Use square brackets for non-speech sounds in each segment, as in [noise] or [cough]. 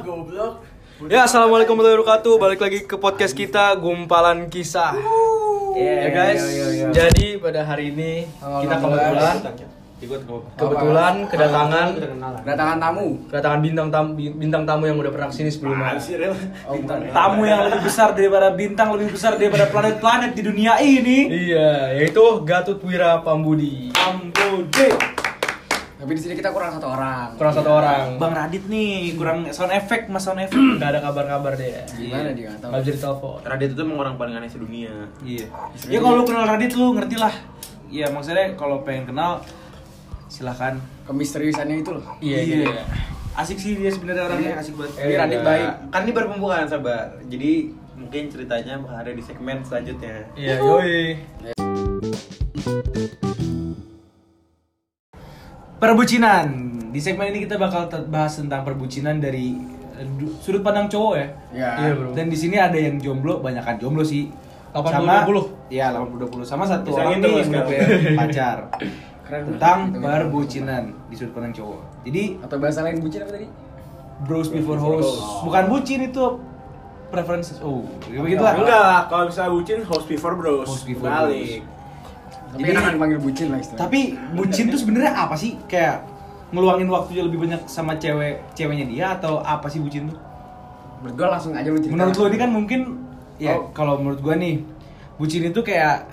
goblok. Ya, assalamualaikum warahmatullahi wabarakatuh. Balik lagi ke podcast kita Gumpalan Kisah. ya guys, jadi pada hari ini kita kebetulan kebetulan kedatangan Kedatangan tamu. kedatangan bintang tamu bintang tamu yang udah pernah ke sini sebelumnya. Sih, Rel? tamu yang lebih besar daripada bintang lebih besar daripada planet-planet di dunia ini. Iya, yaitu Gatut Wira Pambudi. Ambode. Tapi di sini kita kurang satu orang. Kurang satu orang. Bang Radit nih kurang sound effect mas sound effect. [clears throat] Gak ada kabar-kabar dia. Gimana dia nggak tahu. Gak bisa ditelepon. Radit itu emang orang paling aneh sedunia. Iya. Ya kalau lu kenal Radit lu ngerti lah. Ya maksudnya kalau pengen kenal silahkan. Kemisteriusannya itu loh. Iya, iya. Asik sih dia sebenarnya orangnya asik banget. Ini Radit baik. Kan ini baru pembukaan sabar. Jadi mungkin ceritanya bakal ada di segmen selanjutnya. Iya, yoi. Perbucinan. Di segmen ini kita bakal bahas tentang perbucinan dari eh, du- sudut pandang cowok ya. Ya. Iya, bro. Dan di sini ada yang jomblo, banyakan jomblo sih. 80-20. Sama- Iya, 80 20 sama satu Bisa orang nih yang udah kan? punya [laughs] pacar. Keren. Tentang Gitu, gitu. perbucinan di sudut pandang cowok. Jadi Atau bahasa lain bucin apa tadi? bros before host. Bukan bucin itu preferences. Oh, ya begitu lah. Enggak, kalau misalnya bucin host before bros. Host before Balik. Tapi Jadi- kan akan dipanggil bucin lah istilahnya. Tapi bucin tuh sebenarnya apa sih? Kayak ngeluangin waktunya lebih banyak sama cewek ceweknya dia atau apa sih bucin tuh? menurut gua langsung aja lu cerita. Menurut lo ini kan mungkin ya Oh. kalau menurut gua nih bucin itu kayak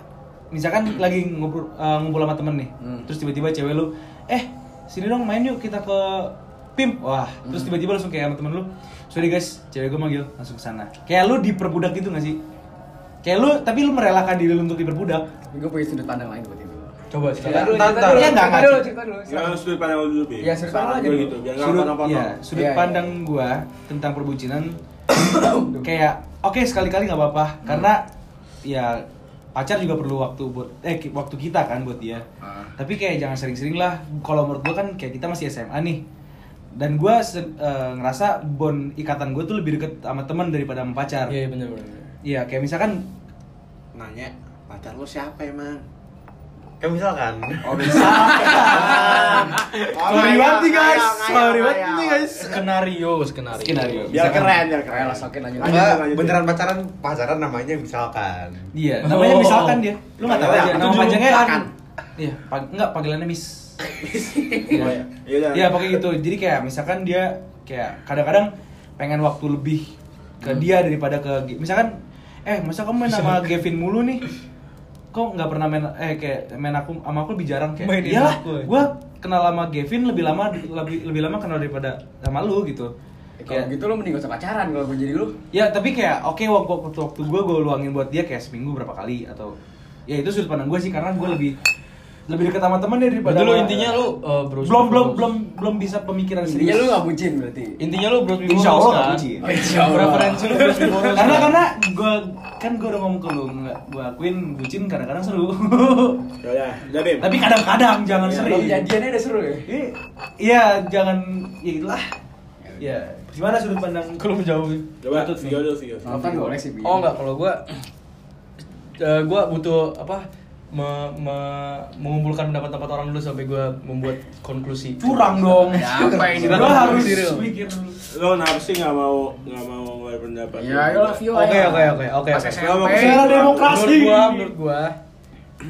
misalkan lagi ngumpul eh, ngumpul sama temen nih, Hmm. terus tiba-tiba cewek lu, eh sini dong main yuk kita ke pim, wah terus Hmm. tiba-tiba langsung kayak sama temen lu, sorry guys cewek gua manggil langsung ke sana, kayak lu diperbudak gitu gak sih? Kayak lu tapi lu merelakan diri lu untuk diperbudak. Tapi gua punya sudut pandang lain buat itu. Coba Cerita cerita. dulu, cerita dulu. Iya, nggak, Cerita dulu, cerita dulu. Ya, sudut pandang lu dulu, Bi. Iya, sudut pandang aja gue dulu. gitu, nggak sudut, ya, sudut Iya, iya. pandang gua tentang perbucinan [coughs] kayak oke sekali-kali nggak apa-apa karena ya pacar juga perlu waktu buat eh waktu kita kan buat dia Ah. tapi kayak jangan sering-sering lah kalau menurut gua kan kayak kita masih SMA nih dan gua se- eh, ngerasa bond ikatan gua tuh lebih deket sama teman daripada sama pacar Iya, bener bener. iya kayak misalkan Nanya, pacar lu siapa emang? Kayak misalkan. oh misalkan [laughs] sorry banget nih guys sorry banget nih guys Skenario, skenario. Skenario. Biar Misalkan- keren, biar keren. lah sokin aja. Lanjut, Enggak, lanjut. beneran pacaran pacaran namanya misalkan. Iya, namanya Oh. misalkan dia. Lu nggak tahu Iya, aja nama tujuh panjangnya kan. Iya, pag enggak panggilannya Miss. Oh, [laughs] iya. Iya, udah. Iya, pokoknya gitu. Jadi kayak misalkan dia kayak kadang-kadang pengen waktu lebih ke dia daripada ke misalkan eh masa kamu main sama Gavin mulu nih kok nggak pernah main eh kayak main aku sama aku lebih jarang kayak Mainin iyalah aku, ya." gue kenal sama Gavin lebih lama lebih lebih lama kenal daripada sama lu gitu Eh, Kalau Kayak- gitu lu mending gak usah pacaran kalau gua jadi lu. Ya tapi kayak oke waktu waktu, waktu gue gue luangin buat dia kayak seminggu berapa kali atau ya itu sudut pandang gue sih karena gue lebih lebih dekat sama teman dia daripada lu intinya lu uh, bros belum belum belum belum bisa pemikiran Intinya serius. lu gak bucin berarti. Intinya lu bros before Insya Allah host, nggak kan? bucin. Oh, insya Allah. Preferensi lu bros before host, karena karena gue kan gue udah ngomong ke lu nggak gue akuin bucin kadang-kadang seru. Ya udah, Bim. tapi kadang-kadang jangan Ya, sering. Jadiannya udah seru ya. Iya, Iya jangan ya itulah. Ya gimana sudut pandang? Kalau menjauh. Coba, video dulu, video. Nonton boleh sih. Oh enggak, kalau gua eh, gua butuh apa? Me, me- mengumpulkan pendapat-pendapat orang dulu sampai gua membuat konklusi. Curang dong. Ya, apa ini? Gue Silakan, harus mikir dulu. Lo sih nggak mau nggak mau ngeluarin pendapat? Ya, ayolah Vio. Oke, oke, oke, oke. Cara demokrasi. Menurut gua, menurut gua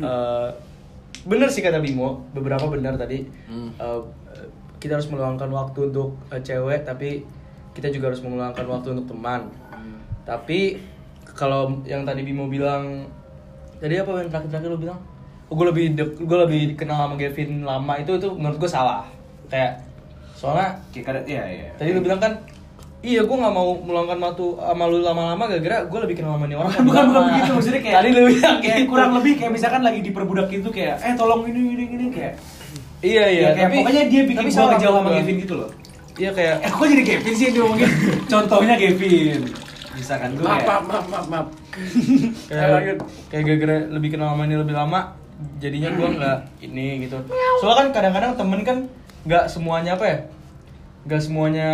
eh, bener sih kata Bimo, beberapa benar tadi. Hmm. Eh, kita harus meluangkan waktu untuk eh, cewek, tapi kita juga harus meluangkan waktu untuk teman. Hmm. Tapi kalau yang tadi Bimo bilang tadi apa yang terakhir-terakhir lo bilang? Oh, gue lebih dek, gue lebih kenal sama Gavin lama itu itu menurut gue salah. Kayak soalnya Kayak iya iya. tadi lu bilang kan Iya, gue gak mau meluangkan waktu sama lu lama-lama gara-gara gue lebih kenal sama nih orang bukan bukan bukan begitu maksudnya kayak Tadi lu bilang kayak gitu. kurang lebih kayak misalkan lagi diperbudak gitu kayak eh tolong ini ini ini kayak Iya, iya, ya, kayak tapi pokoknya dia bikin salah ngejauh sama. Kevin gitu loh Iya kayak eh kok jadi Kevin sih yang diomongin [laughs] contohnya Kevin misalkan gue maaf, maaf, maaf, maaf. [laughs] kayak kayak gara-gara lebih kenal sama ini lebih lama jadinya gue nggak ini gitu. Soalnya kan kadang-kadang temen kan nggak semuanya apa ya nggak semuanya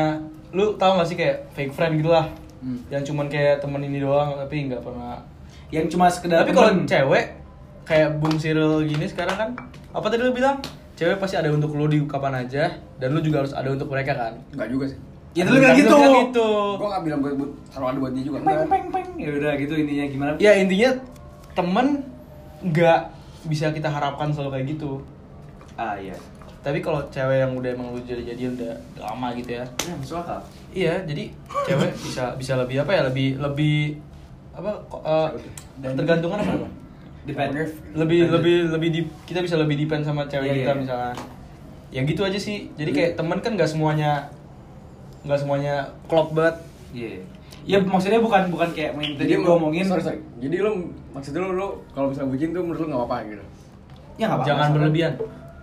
lu tau gak sih kayak fake friend gitu lah Hmm. yang cuman kayak temen ini doang tapi nggak pernah. Yang cuma sekedar tapi kalau cewek kayak Bung Cyril gini sekarang kan apa tadi lu bilang? Cewek pasti ada untuk lu di kapan aja dan lu juga harus ada untuk mereka kan? Enggak juga sih. Ya lu bilang gitu. bilang gitu. Gua nggak bilang selalu ada buat dia juga. Peng peng peng. Ya udah gitu intinya gimana? Ya intinya temen nggak bisa kita harapkan selalu kayak gitu. Ah iya. Tapi kalau cewek yang udah emang lu jadi jadi udah lama gitu ya. Ya masuk akal. Iya, jadi cewek [laughs] bisa bisa lebih apa ya? Lebih lebih apa ko- eh, tergantungan apa? apa? Depend. Lebih lebih lebih di, kita bisa lebih depend sama cewek Iya, kita iya. misalnya. Ya gitu aja sih. Jadi kayak temen kan nggak semuanya nggak semuanya klop banget. Iya. Ya maksudnya bukan bukan kayak main tadi gua ngomongin. sorry, sorry. Jadi lu maksudnya lu, lu kalau misalnya bucin tuh menurut lu nggak apa-apa gitu. Ya nggak apa-apa. Jangan berlebihan.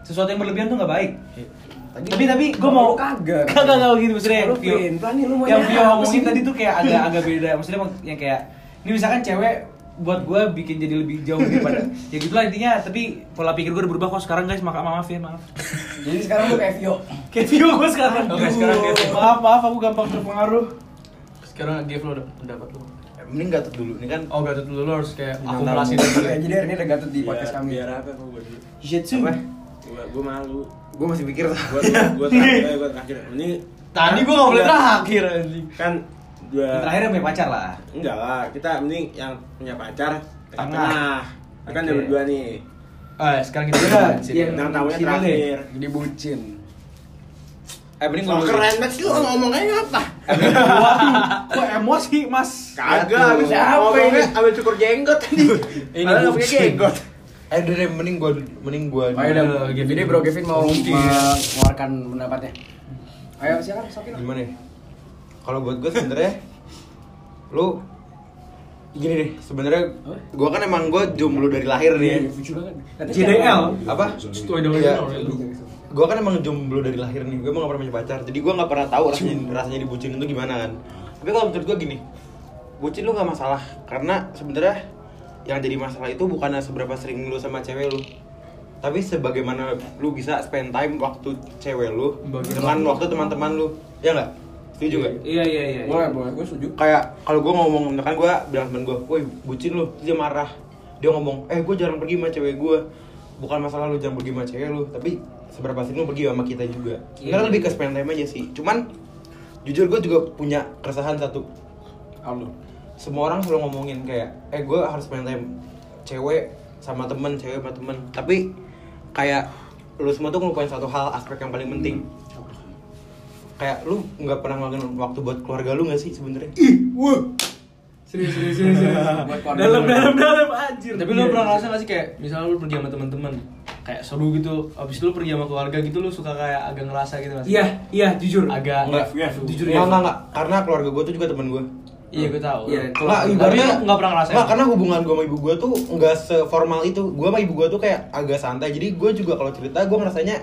Sesuatu yang berlebihan tuh nggak baik. Tadi- tapi tapi gue mau kagak. kagak kagak gitu maksudnya Lu Vio- Vin, pelan nih, lu mau yang Vio ngomongin tadi tuh kayak agak agak beda maksudnya yang kayak ini misalkan cewek buat gue bikin jadi lebih jauh daripada [laughs] ya gitulah intinya tapi pola pikir gue udah berubah kok sekarang guys maaf maaf ya maaf [laughs] Jadi sekarang lu kayak Vio. kayak Vio gue sekarang Oke, sekarang kayak maaf maaf aku gampang terpengaruh Sekarang give lo pendapat lo. Eh, Mending gatot dulu ini kan. Oh, Gatot dulu lo harus kayak Bintang akumulasi dulu. Ya, jadi hari ini ada Gatot di Biar- podcast kami. biar apa kok gue dulu Jitsu Apa? gue gue malu Gue masih pikir gue gue terakhir gue terakhir ini Tadi gua nggak boleh terakhir anjing. kan dua yang terakhir yang punya pacar lah enggak lah kita mending yang punya pacar Tengah. kan Oke. ada berdua nih Ah, sekarang kita iya. yang tamunya terakhir Jadi bucin. Eh mending Oh, gua keren banget sih lu ngomongnya apa kok emosi mas kagak abis Siapa ngomongnya ini? abis cukur jenggot tadi [laughs] Ini nggak punya bucin. jenggot Eh udah deh mending gua mending gua Oh, ya udah, Gavin. Bro Kevin mau mengeluarkan pendapatnya. Ayo silakan, Sokin. gimana ya? Kalau buat gue sebenarnya lu gini deh sebenarnya gue kan emang gue jomblo dari lahir nih. JDL apa? Sesuai dengan Iya. normal. gue kan emang jomblo dari lahir nih gue emang gak pernah punya pacar. Jadi gue gak pernah tahu rasanya rasanya dibucin itu gimana kan. Tapi kalau menurut gue gini bucin lu gak masalah. Karena sebenarnya yang jadi masalah itu bukannya seberapa sering lu sama cewek lu. Tapi sebagaimana lu bisa spend time waktu cewek lu Bagi dengan waktu teman-teman lu. Ya nggak setuju nggak iya iya iya Boleh, boleh, gue setuju. kayak kalau gue ngomong misalkan gue bilang temen gue, woi bucin lu, dia marah, dia ngomong, eh gue jarang pergi sama cewek gue, bukan masalah lu jarang pergi sama cewek lu, tapi seberapa sering lu pergi sama kita juga. Iya. Karena lebih ke spend time aja sih. Cuman jujur gue juga punya keresahan satu. Halo. Semua orang selalu ngomongin kayak, eh gue harus spend time cewek sama temen, cewek sama temen. Tapi kayak lu semua tuh ngelupain satu hal aspek yang paling penting. Kayak lu nggak pernah ngelakuin waktu buat keluarga lu nggak sih sebenarnya? serius serius serius Buat keluarga dalam dalam dalam anjir Tapi lu pernah ngerasa gak sih kayak misalnya lu pergi sama teman-teman kayak seru gitu, abis itu lu pergi sama keluarga gitu lu suka kayak agak ngerasa gitu sih? iya iya jujur Agak Enggak, jujur Enggak, enggak, enggak. Karena keluarga gue tuh juga temen gue. Iya gue tahu. Iya, Enggak, ibaratnya nggak pernah ngerasain. Enggak, karena hubungan gue sama ibu gue tuh enggak seformal itu. Gue sama ibu gue tuh kayak agak santai. Jadi gue juga kalau cerita gue ngerasanya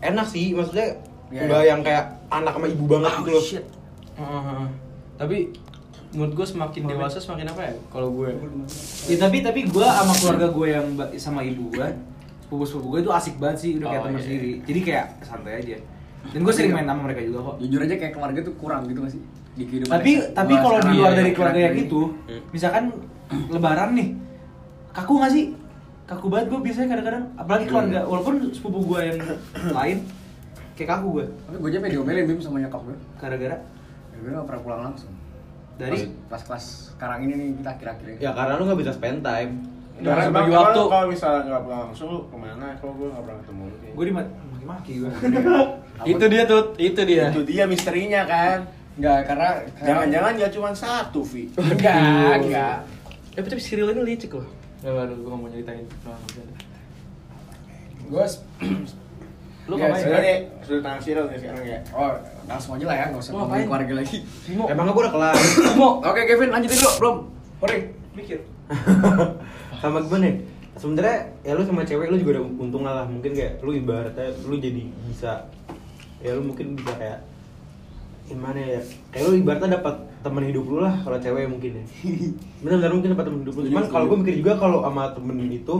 enak sih. Maksudnya Iya, enggak iya. yang kayak anak sama ibu banget gitu loh. Heeh, heeh. Tapi menurut gue semakin dewasa semakin apa ya? Kalau gue Ya, tapi tapi gue sama keluarga gue yang ba- sama ibu gue, sepupu sepupu gue itu asik banget sih, udah kayak Oh, teman iya. sendiri. Jadi kayak santai aja. Dan gue sering main sama mereka juga kok. Jujur aja kayak keluarga tuh kurang gitu gak sih? Di kehidupan Tapi yang- tapi kalau di luar ya, dari ya, keluarga yang itu, misalkan Lebaran nih, kaku gak sih? Kaku banget gue biasanya kadang-kadang, apalagi keluarga, walaupun sepupu gue yang lain, kayak kaku gue. Tapi gue aja diomelin Bim sama nyokap gue. Gara-gara Ya, gue gak pernah pulang langsung. dari Pas kelas sekarang ini nih kita akhir-akhir ini. Ya karena lu nggak bisa spend time. Karena bagi waktu. Kalau misalnya nggak pulang langsung lu ke mana? Kalau gue nggak pernah ketemu lu. gue dimaki gue. itu dia tuh, itu dia. Itu dia misterinya kan. Enggak, karena Jangan-jangan nggak cuma satu, Vi. enggak, enggak. Eh tapi Cyril ini licik loh. Gak baru gue mau nyeritain. Maksudnya. Gue [clears throat] Lu Ya, ngapain? Nih, sudah tangan nih sekarang ya. Oh, langsung aja lah ya, nggak usah ngomongin ngapain? keluarga lagi. Simo. Emangnya gue udah kelar. Mo, oke Kevin lanjutin dulu, belum? Hore. Mikir. [laughs] sama gue nih. Sebenarnya ya lu sama cewek lu juga udah untung lah. Mungkin kayak lu ibaratnya lu jadi bisa ya lu mungkin bisa kayak gimana ya kayak lu ibaratnya dapat teman hidup lu lah kalau cewek mungkin ya [laughs] benar-benar mungkin dapat teman hidup lu cuman kalau gue mikir juga kalau sama temen itu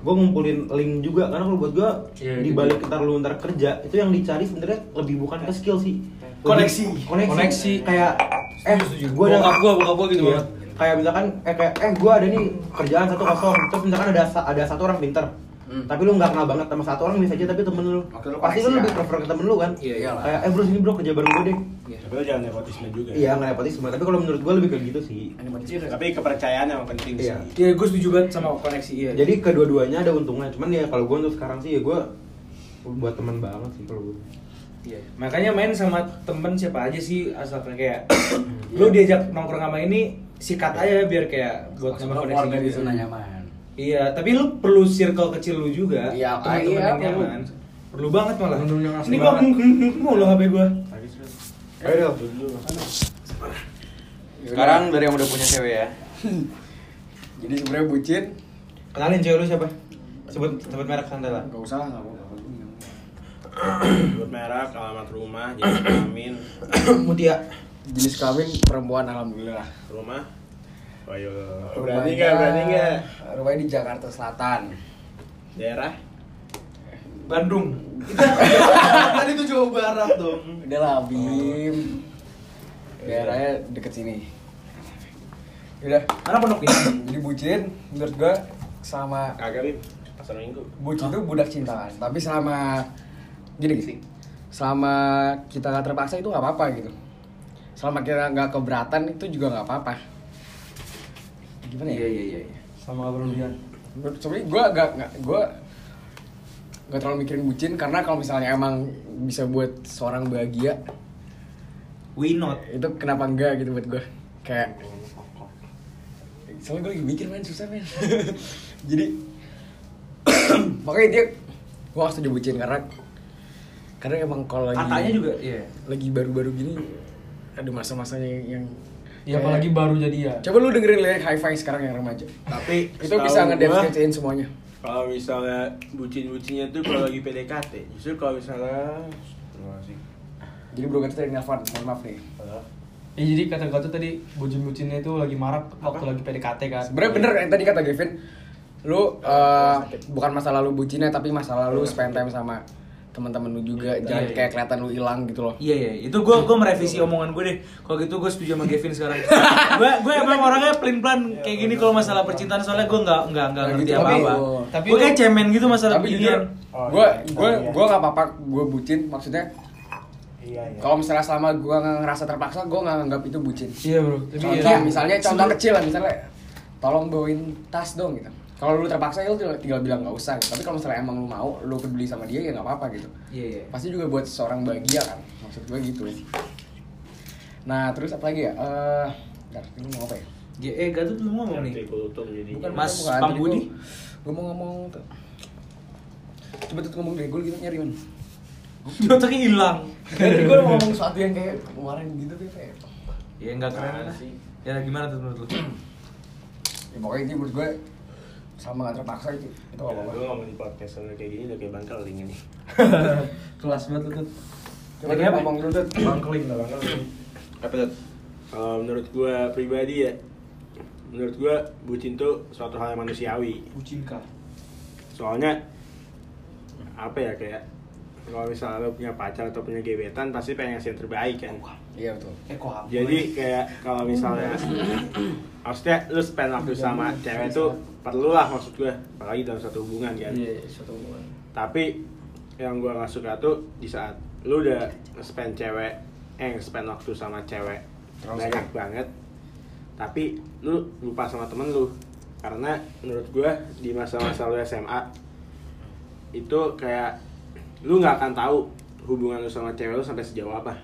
gue ngumpulin link juga karena kalau buat gue Iya, di iya. balik ntar lu ntar kerja itu yang dicari sebenarnya lebih bukan ke skill sih Lebih- Koneksi. koneksi, Koneksi. kayak eh gue ada Bokap gua, bokap gua gitu Iya. banget. kayak misalkan eh kayak eh gue ada nih kerjaan satu kosong terus misalkan ada ada satu orang pinter Hmm. tapi lu nggak kenal banget sama satu orang bisa aja tapi temen lu lu pasti lu koneksi lebih prefer ke temen lu kan Iya, iyalah. kayak eh bro sini bro kerja bareng gue deh Tapi lo jangan nepotisme juga. iya nggak nepotisme tapi kalau menurut gue lebih kayak gitu sih Tapi kepercayaan yang penting sih. Iya. Iya, gue setuju banget sama koneksi iya. jadi kedua-duanya ada untungnya cuman ya kalau gue untuk sekarang sih ya gue buat teman banget sih kalau gue Iya. Makanya main sama temen siapa aja sih asalkan kayak [coughs] lu diajak nongkrong sama ini sikat aja biar kayak buat lo koneksi keluarga di zona nyaman. Iya, tapi lu perlu circle kecil lu juga. Iya, teman-teman iya, yang perlu. nyaman. Perlu banget malah. Ini gua mau lo HP gua. ayo Sekarang dari yang udah punya cewek ya. [laughs] Jadi sebenarnya bucin kenalin cewek lu siapa sebut sebut merek santai lah nggak usah nggak apa-apa. Buat merek, alamat rumah, jenis kelamin, [coughs] Mutia Jenis kelamin perempuan alhamdulillah. rumah. Oh, Ayo, berani nggak? Berani nggak? Rumahnya di Jakarta Selatan. Daerah? Bandung. [laughs] tadi tuh Jawa Barat dong Udah lah, Bim. Daerahnya deket sini. Udah. Mana pondok ini? Jadi bucin menurut gua sama Kagak, Bim. Pasar minggu. bucin itu budak cintaan. Tapi selama gini gini. Selama kita nggak terpaksa itu nggak apa-apa gitu. Selama kita nggak keberatan itu juga nggak apa-apa. Gimana ya? Iya iya iya. Sama gak berlebihan. Sebenarnya gue gak, gak gue gak terlalu mikirin bucin karena kalau misalnya emang bisa buat seorang bahagia We not. itu kenapa enggak gitu buat gue kayak soalnya gue lagi mikir men susah men [laughs] jadi [coughs] makanya dia gue harus setuju bucin karena karena emang kalau lagi Katanya juga iya. lagi baru-baru gini ada masa-masanya yang Ya apalagi baru jadi ya. coba lu dengerin lirik hi-fi sekarang yang remaja. Tapi itu bisa gua, ngedefinisiin semuanya. Kalau misalnya bucin-bucinnya tuh kalau lagi PDKT, justru kalau misalnya Terima kasih. jadi bro kita tadi nelfon mohon maaf nih. Ya jadi kata Gatot tadi bucin-bucinnya itu lagi marak waktu lagi PDKT kan. Sebenarnya bener yang tadi kata Gavin, lu eh, bukan masa lalu bucinnya tapi masa lalu spend time sama teman-teman lu juga, jangan Iya, iya. kayak kelihatan lu hilang gitu loh. Iya iya, itu gue gue merevisi omongan gue deh. Kalau gitu gue setuju sama Gavin sekarang. [laughs] gue gue emang orangnya pelin pelan kayak gini kalau masalah percintaan soalnya gue nggak nggak nggak Nah, ngerti gitu, apa tapi- apa. tapi gue kayak cemen gitu masalah Tapi jujur, gue gue Oh, iya. gue nggak apa-apa, gue bucin, maksudnya Iya, iya. kalau misalnya selama gue nggak ngerasa terpaksa, gue nggak nganggap itu bucin. Iya bro. Tapi Contoh, ya, misalnya contoh kecil lah, misalnya tolong bawain tas dong gitu. Kalau lu terpaksa ya lu tinggal, tinggal bilang nggak usah. Tapi kalau misalnya emang lu mau, lu peduli sama dia ya nggak apa-apa gitu. Iya iya. pasti juga buat seorang bahagia kan maksud gue gitu nah terus apa lagi ya eh bentar, ini mau apa ya G eh Gatot belum ngomong nih. Jadi. bukan Mas bukan, Pang tadi Budi? gua- gua mau ngomong tuh coba tuh ngomong deh gue gitu nyari man Di [laughs] otaknya hilang. tadi gue mau ngomong sesuatu yang kayak kemarin gitu tuh kayak Ya nggak keren lah. sih? Ya gimana tuh menurut lu? [clears throat] ya pokoknya ini menurut gue sama gak terpaksa itu itu apa apa Gue ngomongin podcast sama kayak gini udah kayak bangkel link ini. [laughs] kelas banget lu tuh. coba apa? ngomong dulu tuh Bangkeling. apa tuh Kalau menurut gue pribadi ya, menurut gue bucin tuh suatu hal yang manusiawi. Bucin kah? Soalnya apa ya kayak kalau misalnya lo punya pacar atau punya gebetan pasti pengen ngasih yang terbaik kan. iya betul Eh? Jadi kayak kalau misalnya maksudnya lu spend waktu sama cewek tuh perlu lah maksud gue apalagi dalam satu hubungan kan. Iya, satu hubungan. Tapi yang gue gak suka tuh di saat lu udah spend cewek eh spend waktu sama cewek Terus banyak banget tapi lu lupa sama temen lu karena menurut gue di masa-masa lu SMA itu kayak lu nggak akan tahu hubungan lu sama cewek lu sampai sejauh apa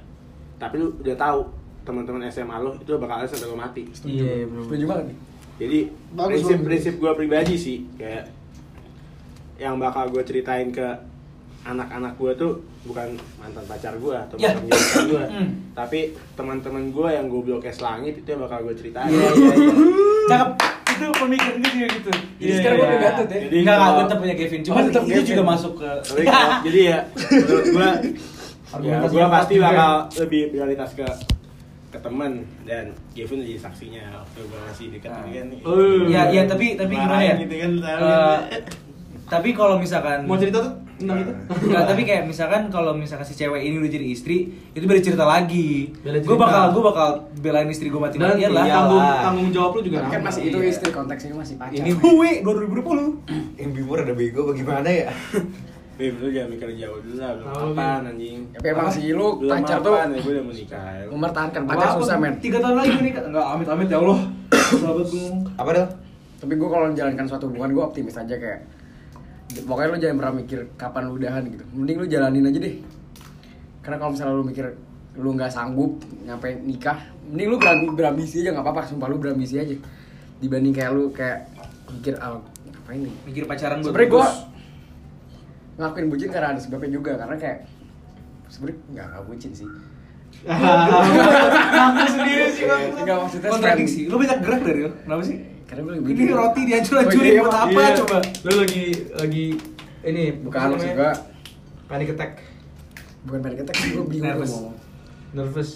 tapi lu udah tahu teman-teman SMA lu itu bakal ada sampai lu mati Iya bro. setuju banget nih jadi Bagus, prinsip bagus. prinsip gue pribadi sih kayak yang bakal gue ceritain ke anak-anak gue tuh bukan mantan pacar gue atau Ya. mantan gebetan gue [coughs] Hmm. tapi teman-teman gue yang gue blokes langit itu yang bakal gue ceritain Iya iya iya. Cakep. Itu pemikiran gue juga gitu. Jadi sekarang gue udah Gatot ya? Jadi kalau- gue tetap punya Kevin. Cuma Oh, tetap itu Kevin. juga masuk ke jadi ya menurut gue ya gue pasti bakal lebih prioritas ke ke temen dan Kevin jadi saksinya waktu gue masih dekat Nah. kan Ya, ya, tapi- tapi gimana ya? Gitu kan, Eh, tapi kalau misalkan mau cerita tuh tentang itu Enggak, tapi kayak misalkan kalau misalkan si cewek ini udah jadi istri, itu beda cerita lagi. Gue bakal gue bakal belain istri gue mati Dan matian lah. tanggung tanggung jawab lu juga kan masih itu Iya. istri konteksnya masih pacar Ini gue 2020. Yang bimur ada bego bagaimana ya? [laughs] Bim, lu jangan mikir jauh dulu lah, belum anjing tapi emang sih lu Belum pacar tuh apaan, ya, gue udah menikah ya. mempertahankan pacar susah men Tiga tahun lagi nih enggak amit amit ya Allah. [clears throat] Sahabat gue. Apa dah? tapi gue kalau menjalankan suatu hubungan gue optimis aja kayak pokoknya lu jangan pernah mikir kapan lu udahan gitu mending lu jalanin aja deh karena kalau misalnya lu mikir lu nggak sanggup nyampe nikah mending lu berambi, berambisi aja nggak apa-apa sumpah lu berambisi aja dibanding kayak lu kayak mikir ah ngapain nih Mikir pacaran gue. sebenernya gue ngelakuin bucin karena ada sebabnya juga karena kayak sebenernya nggak nggak bucin sih [laughs] Ngaku sendiri sih bang. Nggak, maksudnya kontradiksi. Lu banyak gerak dari lu. Kenapa sih? Karena gue lagi Ini roti Oh, dihancur-hancurin iya, buat apa Iya. coba? Lu lagi lagi ini bukan apa maksud gue panic attack, bukan panic attack gue bingung Nervous. mau ngomong nervous.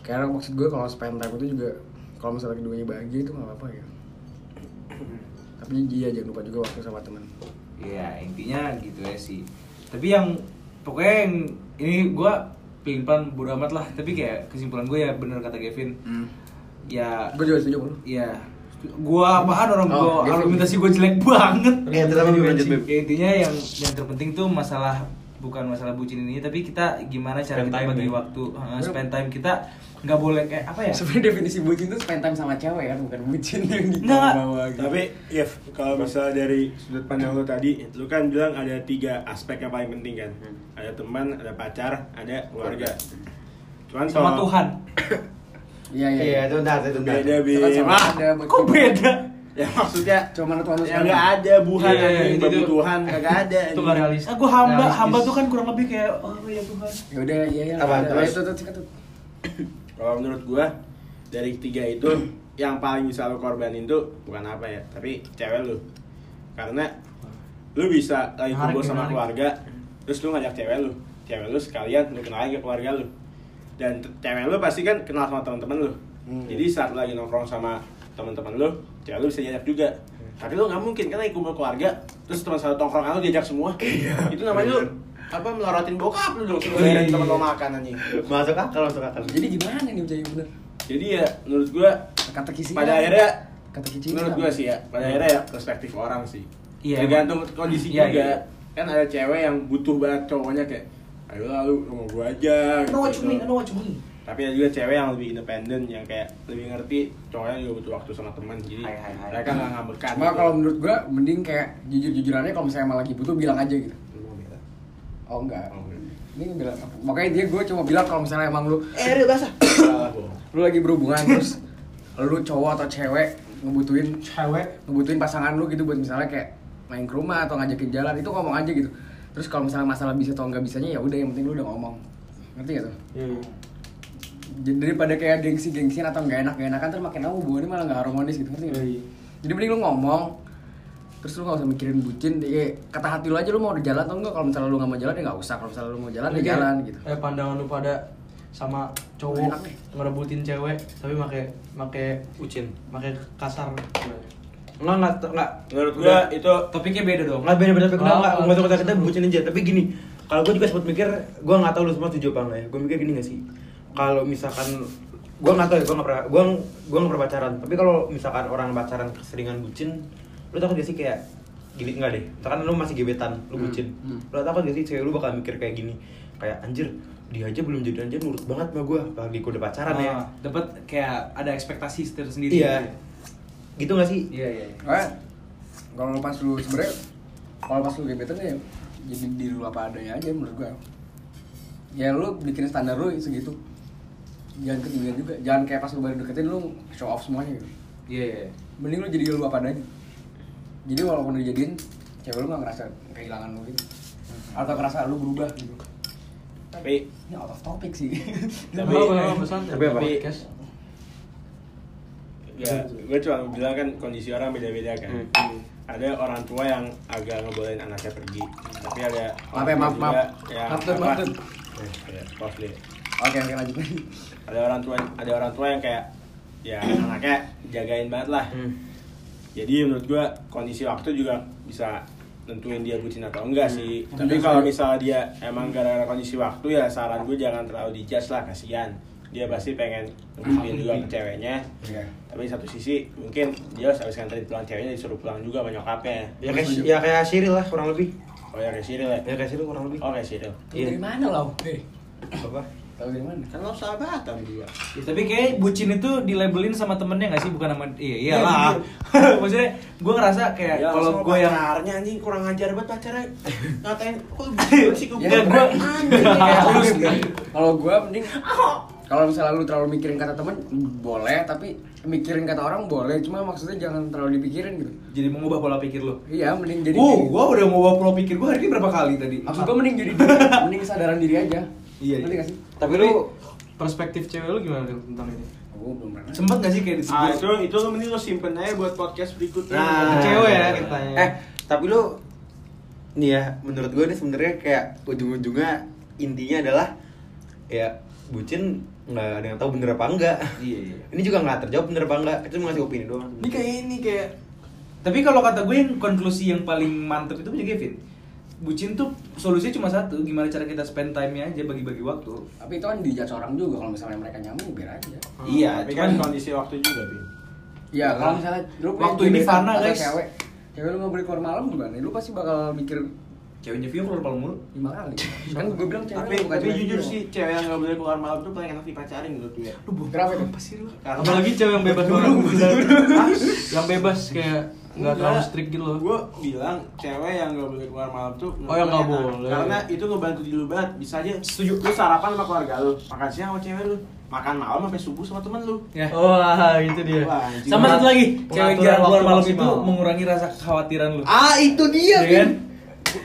Karena maksud gue kalau spend time itu juga kalau misalnya keduanya bahagia itu nggak apa-apa ya. Tapi iya jangan lupa juga waktu sama teman. Iya intinya gitu ya sih. Tapi yang pokoknya yang ini gue pelan bodo amat lah. Tapi kayak kesimpulan gue ya bener kata Kevin. Ya Gue juga setuju. Iya. Gua apaan orang Oh, gua Kevin. argumentasi gua jelek banget. Ternyata tapi lanjut Bim. Ya, intinya yang yang terpenting tuh masalah bukan masalah bucin ini tapi kita gimana cara Spend kita time bagi ya. waktu uh, spend time kita nggak boleh kayak apa ya Sebenarnya definisi bucin itu spend time sama cewek kan, bukan bucin yang di bawah gitu. Tapi, Yev, kalau misalnya dari sudut pandang lo tadi, lu kan bilang ada tiga aspek yang paling penting kan Ada teman, ada pacar, ada keluarga Cuman sama kalau- Tuhan [coughs] Iya iya. Iya, itu bentar, itu. Beda, Itu kan Ah, ada buat kok beda Ya maksudnya Cuma manusia. Ya nggak ada buhan Iya, anjing, itu tuh. Tuhan kagak ada Itu nggak realistis. ah gua hamba Realistis. hamba tuh kan kurang lebih kayak oh ya Tuhan Ya udah iya iya. Apa, terus? Itu tuh. [coughs] Kalau menurut gua dari tiga itu [coughs] yang paling bisa lo korbanin tuh bukan apa ya, tapi cewek lu. Karena lu bisa lagi kumpul sama keluarga, terus lu ngajak cewek lu, cewek lu sekalian lu kenalin ke keluarga lu. Dan cewek lu pasti kan kenal sama teman-teman lu. Hmm. Jadi saat lu lagi nongkrong sama teman-teman lu, cewek lu bisa diajak juga. Tapi lu nggak mungkin kan lagi kumpul keluarga, terus teman satu tongkrongan lu diajak semua. Itu namanya lu apa melorotin bokap lu dong, bayarin teman lo makan anjing. Masuk akal, masuk akal. Jadi gimana nih jadi bener? Jadi ya menurut gua Kata kisi. pada akhirnya kata kisi. menurut gue sih ya pada akhirnya ya perspektif orang sih Iya, tergantung kondisi Iya, juga iya. kan ada cewek yang butuh banget cowoknya kayak ayo lah lu sama gue aja no what you gitu. mean no what you mean tapi ada juga cewek yang lebih independen yang kayak lebih ngerti cowoknya juga butuh waktu sama teman jadi Hai, hai, hai. mereka nggak ngambekan Cuma kalau menurut gua mending kayak jujur-jujurannya kalau misalnya emang lagi butuh bilang aja gitu. Oh enggak. Oh, enggak. Ini bilang apa? Makanya dia gue cuma bilang kalau misalnya emang lu eh ada basah lu lagi berhubungan terus lu cowok atau cewek ngebutuhin Cewek. ngebutuhin pasangan lu gitu buat misalnya kayak main ke rumah atau ngajakin jalan itu ngomong aja gitu terus kalau misalnya masalah bisa atau nggak bisanya ya udah yang penting lu udah ngomong ngerti gak tuh Jadi daripada kayak gengsi gengsian atau nggak enak nggak enakan terus makin lama hubungannya malah nggak harmonis gitu ngerti gak? Iya. jadi mending lu ngomong terus lu nggak usah mikirin bucin ya, kata hati lu aja lu mau udah jalan atau enggak kalau misalnya lu nggak mau jalan ya nggak usah kalau misalnya lu mau jalan ya jalan gitu Eh pandangan lu pada sama cowok Enak ngerebutin cewek tapi make make Ucin. make kasar. Enggak, enggak, enggak. menurut gue itu topiknya beda dong Enggak beda-beda tapi Oh, enggak, oh, enggak tahu kata kita oh. bucin aja. Tapi gini, kalau gue juga sempat mikir, gue nggak tahu lu semua setuju apa enggak ya. Gue mikir gini gak sih? Kalau misalkan gue nggak tahu ya, gue nggak pernah, gue gue nggak pernah pacaran. Tapi kalau misalkan orang pacaran keseringan bucin, lu takut gak sih kayak gini enggak deh. Misalkan lu masih gebetan, lu Hmm, bucin. hmm. Lu takut gak sih cewek lu bakal mikir kayak gini? Kayak anjir, dia aja belum jadi anjir nurut banget sama gue, apalagi gue udah pacaran ya. Ah, dapat kayak ada ekspektasi tersendiri Iya. Gitu gak sih? iya iya iya. Kalau pas lu sebenarnya kalau pas lu gebetan ya jadi diri lu apa adanya aja menurut gua. Ya lu bikin standar lu segitu. Jangan ketinggian juga. Jangan kayak pas lu baru deketin lu show off semuanya gitu. iya iya Mending lu jadi lu apa adanya. Jadi walaupun udah jadiin cewek lu gak ngerasa kehilangan lu gitu. Atau ngerasa lu berubah gitu. tapi Ini out of topic sih. Tapi- Apa apa pesan? Tapi apa? Podcast. Ya gue cuma bilang kan kondisi orang beda-beda kan Hmm. ada orang tua yang agak ngebolehin anaknya pergi tapi ada Maaf ya, orang maaf, tua maaf. yang Maaf, maaf, Tun. Eh, ya. Oke, oke lanjut. ada orang tua ada orang tua yang kayak ya anaknya jagain banget lah Hmm. jadi menurut gue kondisi waktu juga bisa nentuin dia bucin atau enggak sih. Tapi kalau misalnya dia emang gara-gara kondisi waktu ya saran gue jangan terlalu dijudge lah kasihan. Dia pasti pengen ngebuktiin juga ke ceweknya. Iya. Tapi di satu sisi mungkin dia habis nganterin pulang ceweknya disuruh pulang juga sama nyokapnya. Ya kayak ya kayak Cyril lah kurang lebih. Oh ya kayak Cyril ya? Ya kayak Cyril kurang lebih. Oh kayak Cyril. Tahu dari mana lo? Eh, Apa? tahu dari mana? Kan lo sahabatan dua. Ya, tapi kayak bucin itu dilabelin sama temennya gak sih bukan sama iya iyalah [laughs] maksudnya gue ngerasa kayak Ya, kalau gue yang pacarnya anjing kurang ajar banget pacarnya ngatain kok [laughs] bucin sih gue Ya, gue [laughs] Kayak halus gitu. Kalau gue mending kalau misalnya lu terlalu mikirin kata teman boleh tapi mikirin kata orang boleh. Cuma maksudnya jangan terlalu dipikirin gitu. Jadi mengubah pola pikir lo iya mending jadi uh gue udah mau bawa pola pikir gue hari ini berapa kali tadi? Maksud gue mending jadi diri, [laughs] mending kesadaran diri aja. Iya, iya. sih? Tapi lu perspektif cewek lu gimana tentang ini? gue belum pernah. Sempet gak sih kayak Ah disebut itu itu lo mending lo simpen aja buat podcast berikutnya. Nah, cewek ya kita. Eh, tapi lu nih ya, menurut gue nih sebenarnya kayak ujung-ujungnya intinya adalah ya bucin nggak ada yang tahu bener apa enggak. Iya, iya. Ini juga nggak terjawab bener apa enggak. Kita cuma ngasih opini doang. ini kayak ini kayak tapi kalau kata gue yang konklusi yang paling mantep itu punya Kevin bucin tuh solusinya cuma satu gimana cara kita spend time-nya aja bagi-bagi waktu tapi itu kan dijudge orang juga kalau misalnya mereka nyaman biar aja iya tapi kan cuman kondisi waktu juga, Bin. Iya, kalau misalnya lu Waktu ini fana, atau guys. Cewek, cewek lu nggak boleh keluar malam gimana? Lu pasti bakal mikir ceweknya Vio keluar malam mulu lima kali. [laughs] kan gue bilang cewek Tapi lu bukan tapi cewek jujur lu. sih cewek yang nggak boleh keluar malam tuh paling enak dipacarin menurut gue. Kenapa itu? Karena Apalagi cewek yang bebas. Hah? [laughs] yang bebas kayak nggak terlalu strict gitu loh. Gue bilang cewek yang nggak boleh keluar malam tuh Oh, yang enak. boleh. Karena itu ngebantu diri lu banget. Bisa aja setuju lu sarapan sama keluarga lu, makan siang sama cewek lu, makan malam sampai subuh sama temen lu. ya Wah, itu dia. Wah, sama satu lagi cewek jarang keluar malam itu mengurangi rasa kekhawatiran lu Ah, itu dia, Iya kan?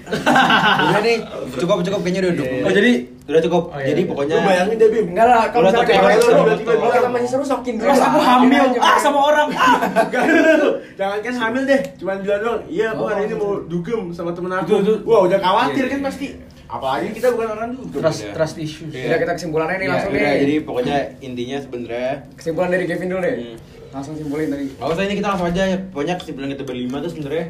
Udah nih, cukup cukup kayaknya udah cukup. Oh, jadi udah cukup. Oh, iya, jadi iya. pokoknya Lu bayangin deh Bim. Enggak lah, kalau misalnya cewek seru, lu kalau tiba-tiba kita masih seru sokin dulu. Aku hamil Aja, ah sama orang [laughs] Jangan kan hamil deh, cuman bilang doang. Iya, aku hari ini mau dugem sama temen aku. Wah, udah khawatir Iya. kan pasti. Apalagi kita bukan orang dugem. trust Iya. trust issues. Udah kita kesimpulannya nih Iya, langsung nih. jadi pokoknya intinya sebenarnya kesimpulan dari Kevin dulu deh. Hmm. Langsung simpulin tadi. Gak usah ini kita langsung aja Pokoknya kesimpulan kita berlima tuh sebenarnya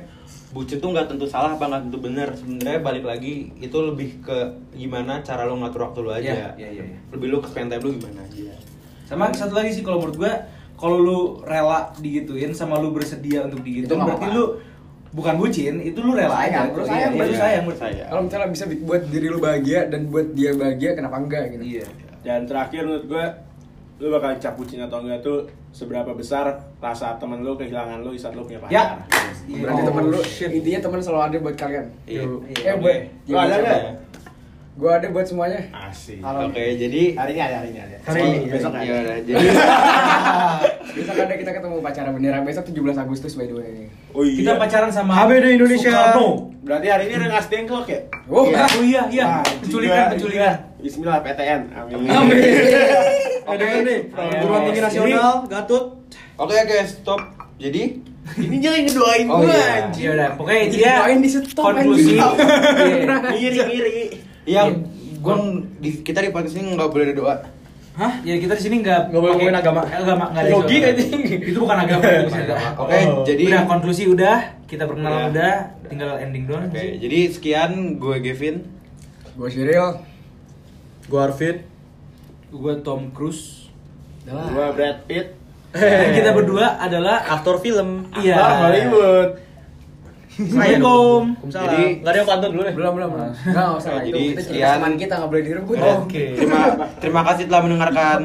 Bucin tuh nggak tentu salah apa nggak tentu benar Sebenarnya balik lagi itu lebih ke gimana cara lo ngatur waktu lo aja. Iya, iya, iya, iya. Lebih lo ke spend time lo gimana aja. Sama satu lagi sih kalau menurut gua kalau lu rela digituin sama lu bersedia untuk digituin Itu berarti lu bukan bucin itu lu rela aja. Sayang, lu Iya, sayang, iya, lu sayang Menurut saya Kalau misalnya bisa bi- buat diri lu bahagia dan buat dia bahagia, kenapa enggak gitu? iya. Dan terakhir menurut gue lu bakal cap bucin atau enggak tuh seberapa besar rasa temen lu kehilangan lu saat lu punya pacar. Ya. Berarti Oh, temen lu, shit. intinya temen selalu ada buat kalian. Iya. Eh, buat, Lu ada nggak? Gue ada buat semuanya. Asik. Halo. Oke jadi Hari ini ada, hari ini ada. Hari ini, besok Iya, ada. udah, jadi [laughs] Besok ada kita ketemu pacara beneran besok 17 Agustus by the way. Oh iya. kita pacaran sama HBD Indonesia. Soekarno Berarti hari ini Rengas Dengklok ya? Oh, Iya. oh iya iya Wah, penculikan penculikan Bismillah PTN. Amin. Ada nih, Ayo. perguruan tinggi nasional, Gatut. Oke oke stop Jadi Ini jangan ngedoain Oh, gue iya. anjing. ya udah pokoknya intinya Doain di stop, konklusi anjing. Iya. Ngiri ngiri. Yang gue di, kita di podcast ini nggak boleh ada doa Hah? Ya kita di sini nggak Nggak boleh ngomongin agama. Eh, agama nggak ada Logi kayaknya. Itu bukan agama. itu bukan agama. Oke jadi udah konklusi udah, kita perkenalan Udah. udah, tinggal ending doang. Oke jadi sekian gue Gavin Gue Cyril. Gua Arvin. Gua Tom Cruise. Gua Brad Pitt. Kita berdua adalah Aktor film. Iya. Aktor Hollywood. Assalamualaikum. Jadi- Nggak ada yang pantun dulu deh. Belum belum. belum. Nggak usah. Jadi kita cerita sekian. teman kita nggak boleh direbut. Oke. Terima terima kasih telah mendengarkan